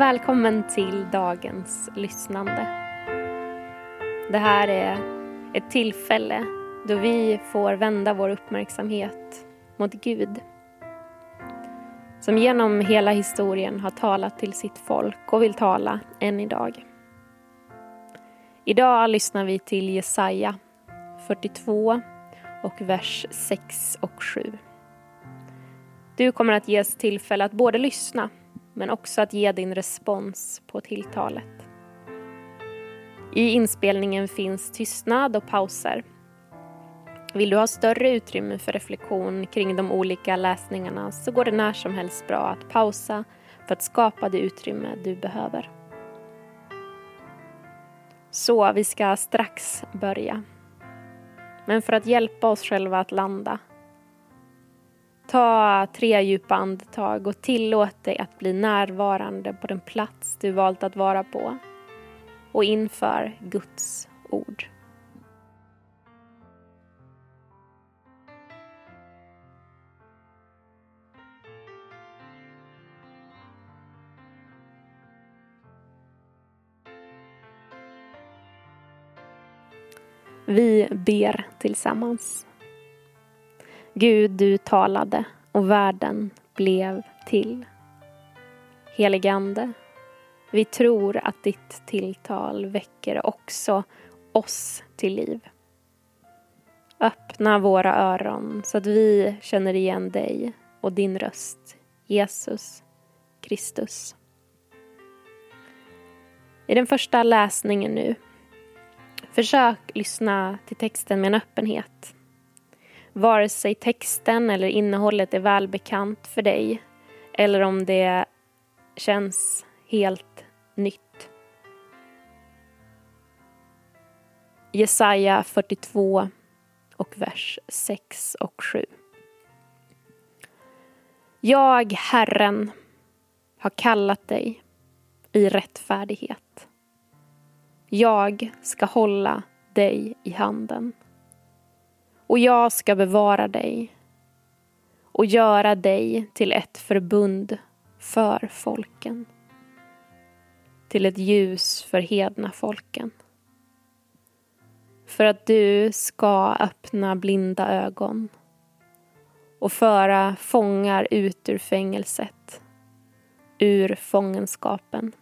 Välkommen till dagens lyssnande. Det här är ett tillfälle då vi får vända vår uppmärksamhet mot Gud som genom hela historien har talat till sitt folk och vill tala än idag. Idag lyssnar vi till Jesaja 42 och vers 6 och 7. Du kommer att ges tillfälle att både lyssna men också att ge din respons på tilltalet. I inspelningen finns tystnad och pauser. Vill du ha större utrymme för reflektion kring de olika läsningarna så går det när som helst bra att pausa för att skapa det utrymme du behöver. Så, vi ska strax börja. Men för att hjälpa oss själva att landa Ta tre djupa andetag och tillåt dig att bli närvarande på den plats du valt att vara på och inför Guds ord. Vi ber tillsammans. Gud, du talade och världen blev till. Heligande, vi tror att ditt tilltal väcker också oss till liv. Öppna våra öron så att vi känner igen dig och din röst, Jesus Kristus. I den första läsningen nu, försök lyssna till texten med en öppenhet vare sig texten eller innehållet är välbekant för dig eller om det känns helt nytt. Jesaja 42 och vers 6 och 7. Jag, Herren, har kallat dig i rättfärdighet. Jag ska hålla dig i handen och jag ska bevara dig och göra dig till ett förbund för folken. Till ett ljus för hedna folken. För att du ska öppna blinda ögon och föra fångar ut ur fängelset, ur fångenskapen.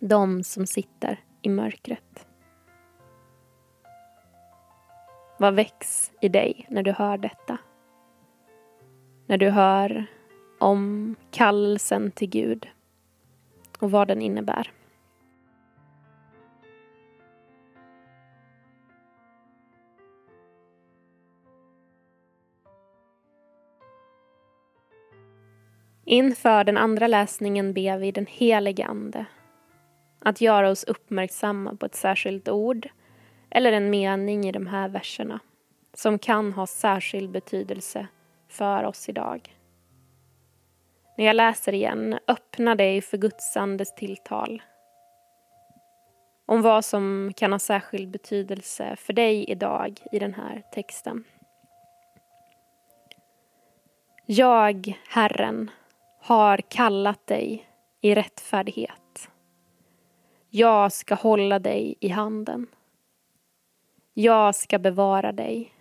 De som sitter i mörkret. Vad väcks i dig när du hör detta? När du hör om kallelsen till Gud och vad den innebär. Inför den andra läsningen ber vi den helige Ande att göra oss uppmärksamma på ett särskilt ord eller en mening i de här verserna som kan ha särskild betydelse för oss idag. När jag läser igen, öppna dig för Guds andes tilltal om vad som kan ha särskild betydelse för dig idag i den här texten. Jag, Herren, har kallat dig i rättfärdighet. Jag ska hålla dig i handen. Jag ska bevara dig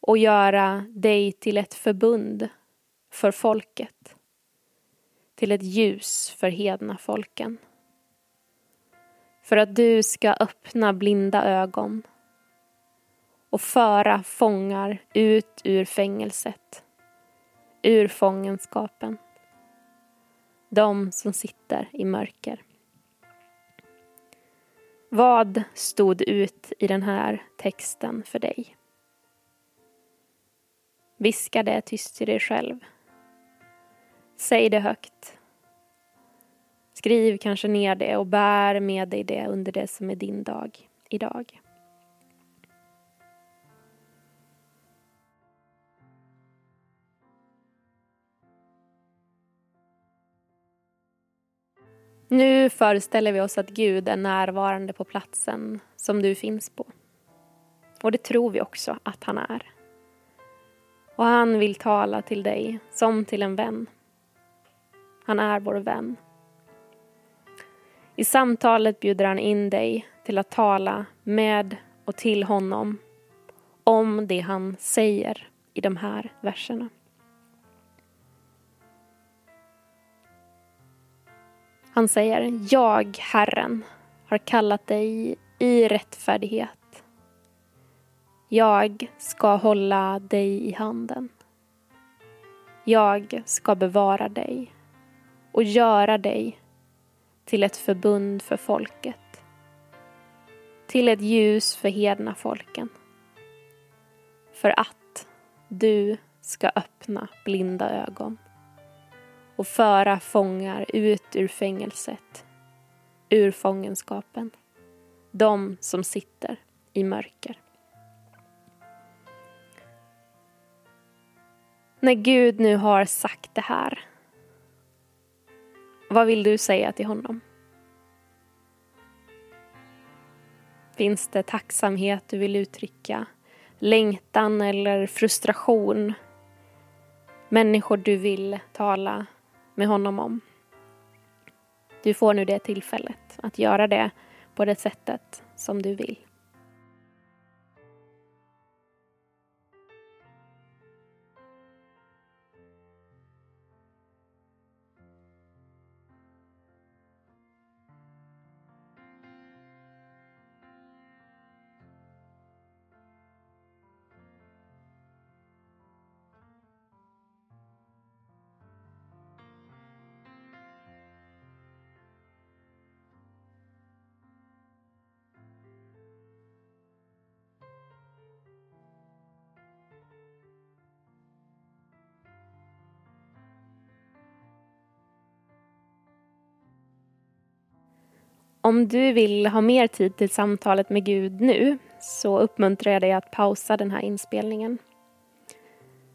och göra dig till ett förbund för folket, till ett ljus för hedna folken. För att du ska öppna blinda ögon och föra fångar ut ur fängelset, ur fångenskapen. De som sitter i mörker. Vad stod ut i den här texten för dig? Viska det tyst till dig själv. Säg det högt. Skriv kanske ner det och bär med dig det under det som är din dag idag. Nu föreställer vi oss att Gud är närvarande på platsen som du finns på. Och det tror vi också att han är. Och han vill tala till dig som till en vän. Han är vår vän. I samtalet bjuder han in dig till att tala med och till honom om det han säger i de här verserna. Han säger, jag, Herren, har kallat dig i rättfärdighet. Jag ska hålla dig i handen. Jag ska bevara dig och göra dig till ett förbund för folket. Till ett ljus för hedna folken. För att du ska öppna blinda ögon och föra fångar ut ur fängelset, ur fångenskapen, de som sitter i mörker. När Gud nu har sagt det här, vad vill du säga till honom? Finns det tacksamhet du vill uttrycka? Längtan eller frustration? Människor du vill tala med honom om? Du får nu det tillfället att göra det på det sättet som du vill. Om du vill ha mer tid till samtalet med Gud nu så uppmuntrar jag dig att pausa den här inspelningen.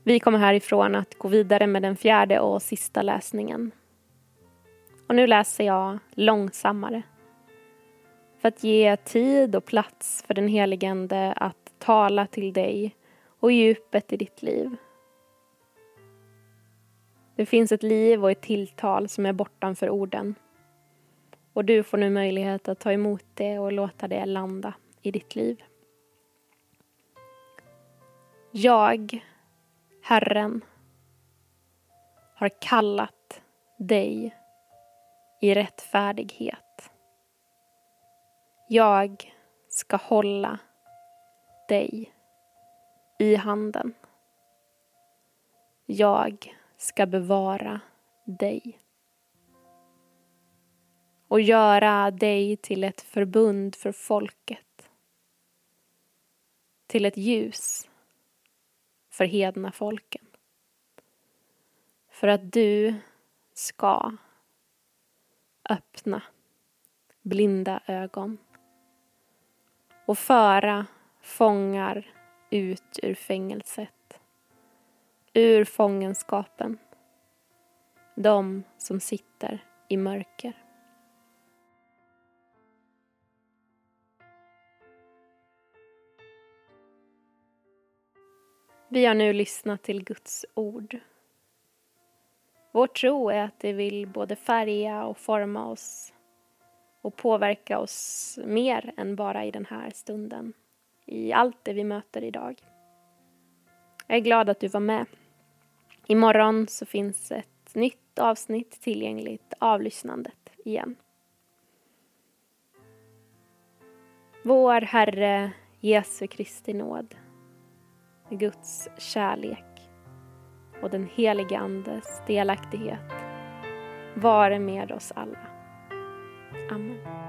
Vi kommer härifrån att gå vidare med den fjärde och sista läsningen. Och nu läser jag långsammare för att ge tid och plats för den heligande att tala till dig och djupet i ditt liv. Det finns ett liv och ett tilltal som är bortanför orden och du får nu möjlighet att ta emot det och låta det landa i ditt liv. Jag, Herren, har kallat dig i rättfärdighet. Jag ska hålla dig i handen. Jag ska bevara dig och göra dig till ett förbund för folket. Till ett ljus för hedna folken. För att du ska öppna blinda ögon och föra fångar ut ur fängelset, ur fångenskapen, de som sitter i mörker. Vi har nu lyssnat till Guds ord. Vår tro är att det vill både färga och forma oss och påverka oss mer än bara i den här stunden, i allt det vi möter idag. Jag är glad att du var med. Imorgon så finns ett nytt avsnitt tillgängligt, av lyssnandet igen. Vår Herre Jesu Kristi nåd Guds kärlek och den helige Andes delaktighet vare med oss alla. Amen.